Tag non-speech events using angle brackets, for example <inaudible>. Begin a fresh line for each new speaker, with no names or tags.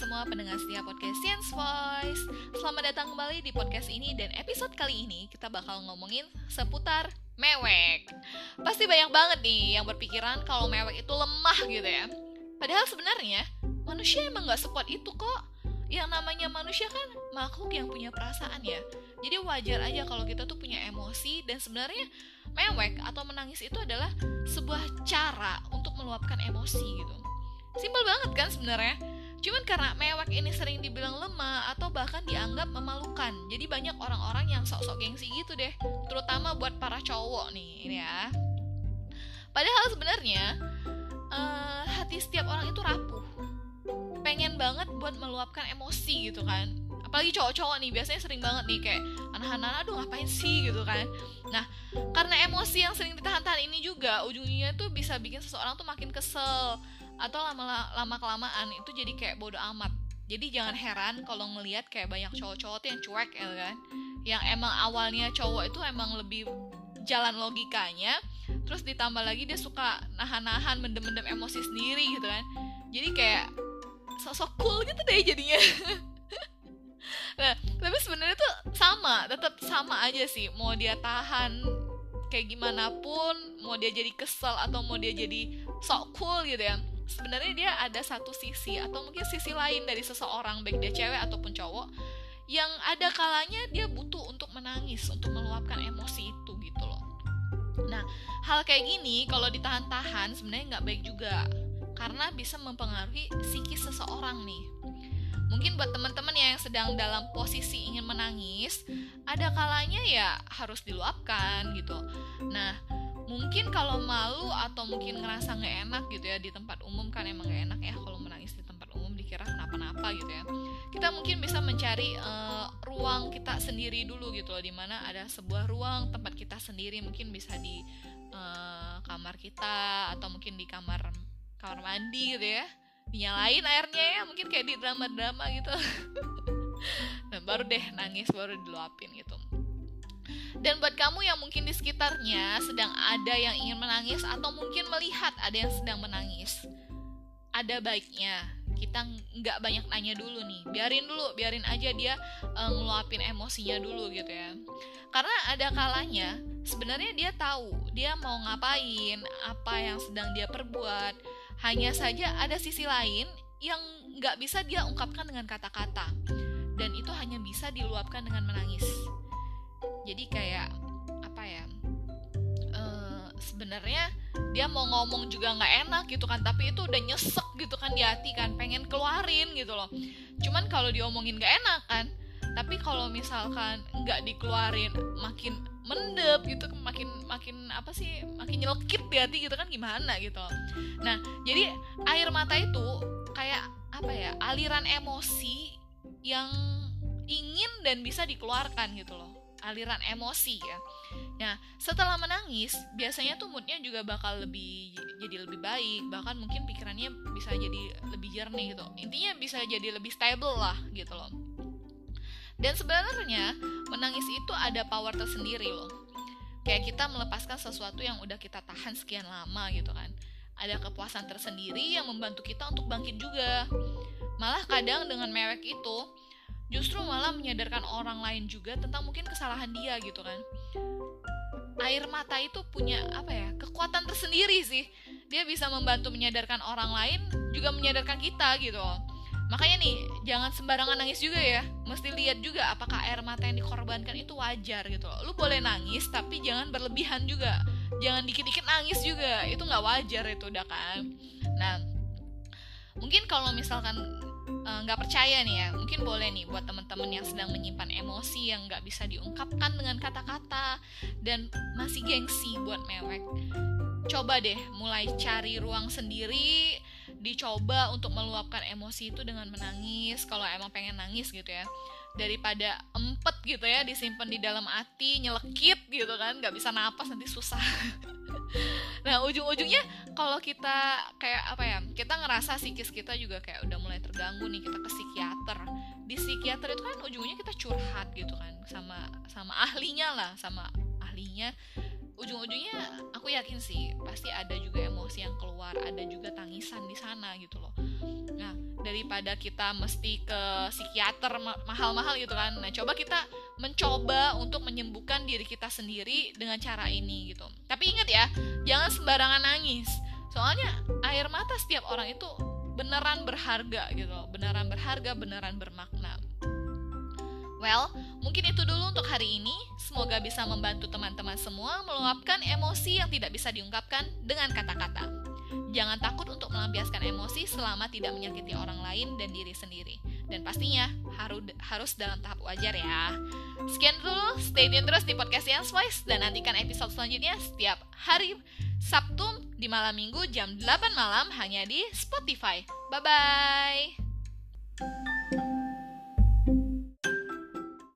semua pendengar setia podcast Science Voice. Selamat datang kembali di podcast ini dan episode kali ini kita bakal ngomongin seputar mewek. Pasti banyak banget nih yang berpikiran kalau mewek itu lemah gitu ya. Padahal sebenarnya manusia emang gak sekuat itu kok. Yang namanya manusia kan makhluk yang punya perasaan ya. Jadi wajar aja kalau kita tuh punya emosi dan sebenarnya mewek atau menangis itu adalah sebuah cara untuk meluapkan emosi gitu. Simpel banget kan sebenarnya. Cuman karena mewek ini sering dibilang lemah atau bahkan dianggap memalukan. Jadi banyak orang-orang yang sok-sok gengsi gitu deh. Terutama buat para cowok nih ini ya. Padahal sebenarnya uh, hati setiap orang itu rapuh. Pengen banget buat meluapkan emosi gitu kan. Apalagi cowok-cowok nih biasanya sering banget nih kayak anak-anak aduh ngapain sih gitu kan. Nah, karena emosi yang sering ditahan-tahan ini juga ujungnya tuh bisa bikin seseorang tuh makin kesel atau lama lama kelamaan itu jadi kayak bodoh amat. Jadi jangan heran kalau ngelihat kayak banyak cowok-cowok yang cuek ya kan? Yang emang awalnya cowok itu emang lebih jalan logikanya terus ditambah lagi dia suka nahan-nahan mendem-mendem emosi sendiri gitu kan. Jadi kayak sosok cool gitu deh jadinya. <laughs> Nah tapi sebenarnya tuh sama tetap sama aja sih. Mau dia tahan kayak gimana pun mau dia jadi kesel atau mau dia jadi sok cool gitu ya sebenarnya dia ada satu sisi atau mungkin sisi lain dari seseorang baik dia cewek ataupun cowok yang ada kalanya dia butuh untuk menangis untuk meluapkan emosi itu gitu loh. Nah hal kayak gini kalau ditahan-tahan sebenarnya nggak baik juga karena bisa mempengaruhi psikis seseorang nih. Mungkin buat teman-teman yang sedang dalam posisi ingin menangis ada kalanya ya harus diluapkan gitu. Nah mungkin kalau malu atau mungkin ngerasa nggak enak gitu ya di tempat umum kan emang nggak enak ya kalau menangis di tempat umum dikira kenapa-napa gitu ya. Kita mungkin bisa mencari uh, ruang kita sendiri dulu gitu loh di mana ada sebuah ruang tempat kita sendiri mungkin bisa di uh, kamar kita atau mungkin di kamar kamar mandi gitu ya. Dinyalain airnya ya mungkin kayak di drama-drama gitu. Dan <laughs> baru deh nangis baru diluapin gitu dan buat kamu yang mungkin di sekitarnya sedang ada yang ingin menangis atau mungkin melihat ada yang sedang menangis, ada baiknya kita nggak banyak nanya dulu nih, biarin dulu, biarin aja dia uh, ngeluapin emosinya dulu gitu ya. Karena ada kalanya sebenarnya dia tahu dia mau ngapain, apa yang sedang dia perbuat. Hanya saja ada sisi lain yang nggak bisa dia ungkapkan dengan kata-kata, dan itu hanya bisa diluapkan dengan menangis jadi kayak apa ya uh, sebenarnya dia mau ngomong juga nggak enak gitu kan tapi itu udah nyesek gitu kan di hati kan pengen keluarin gitu loh. Cuman kalau diomongin nggak enak kan tapi kalau misalkan nggak dikeluarin makin mendep gitu makin makin apa sih makin nyelkit di hati gitu kan gimana gitu. Nah jadi air mata itu kayak apa ya aliran emosi yang ingin dan bisa dikeluarkan gitu loh aliran emosi ya. Nah, setelah menangis, biasanya tuh moodnya juga bakal lebih jadi lebih baik, bahkan mungkin pikirannya bisa jadi lebih jernih gitu. Intinya bisa jadi lebih stable lah gitu loh. Dan sebenarnya menangis itu ada power tersendiri loh. Kayak kita melepaskan sesuatu yang udah kita tahan sekian lama gitu kan. Ada kepuasan tersendiri yang membantu kita untuk bangkit juga. Malah kadang dengan mewek itu justru malah menyadarkan orang lain juga tentang mungkin kesalahan dia gitu kan. Air mata itu punya apa ya kekuatan tersendiri sih. Dia bisa membantu menyadarkan orang lain juga menyadarkan kita gitu. Makanya nih jangan sembarangan nangis juga ya. Mesti lihat juga apakah air mata yang dikorbankan itu wajar gitu. Lu boleh nangis tapi jangan berlebihan juga. Jangan dikit-dikit nangis juga. Itu nggak wajar itu udah kan? Nah mungkin kalau misalkan nggak uh, percaya nih ya. Mungkin boleh nih buat teman-teman yang sedang menyimpan emosi yang nggak bisa diungkapkan dengan kata-kata dan masih gengsi buat mewek. Coba deh mulai cari ruang sendiri dicoba untuk meluapkan emosi itu dengan menangis kalau emang pengen nangis gitu ya. Daripada empet gitu ya disimpan di dalam hati nyelekit gitu kan nggak bisa napas nanti susah <laughs> nah ujung-ujungnya kalau kita kayak apa ya kita ngerasa psikis kita juga kayak udah mulai terganggu nih kita ke psikiater. Di psikiater itu kan ujungnya kita curhat gitu kan sama sama ahlinya lah sama ahlinya. Ujung-ujungnya aku yakin sih pasti ada juga emosi yang keluar ada juga tangisan di sana gitu loh. Nah daripada kita mesti ke psikiater mahal-mahal gitu kan nah coba kita mencoba untuk menyembuhkan diri kita sendiri dengan cara ini gitu tapi ingat ya jangan sembarangan nangis soalnya air mata setiap orang itu beneran berharga gitu beneran berharga beneran bermakna Well, mungkin itu dulu untuk hari ini. Semoga bisa membantu teman-teman semua meluapkan emosi yang tidak bisa diungkapkan dengan kata-kata. Jangan takut untuk melampiaskan emosi selama tidak menyakiti orang lain dan diri sendiri. Dan pastinya harus harus dalam tahap wajar ya. Sekian dulu, stay tune terus di podcast Yang Voice dan nantikan episode selanjutnya setiap hari Sabtu di malam minggu jam 8 malam hanya di Spotify. Bye bye.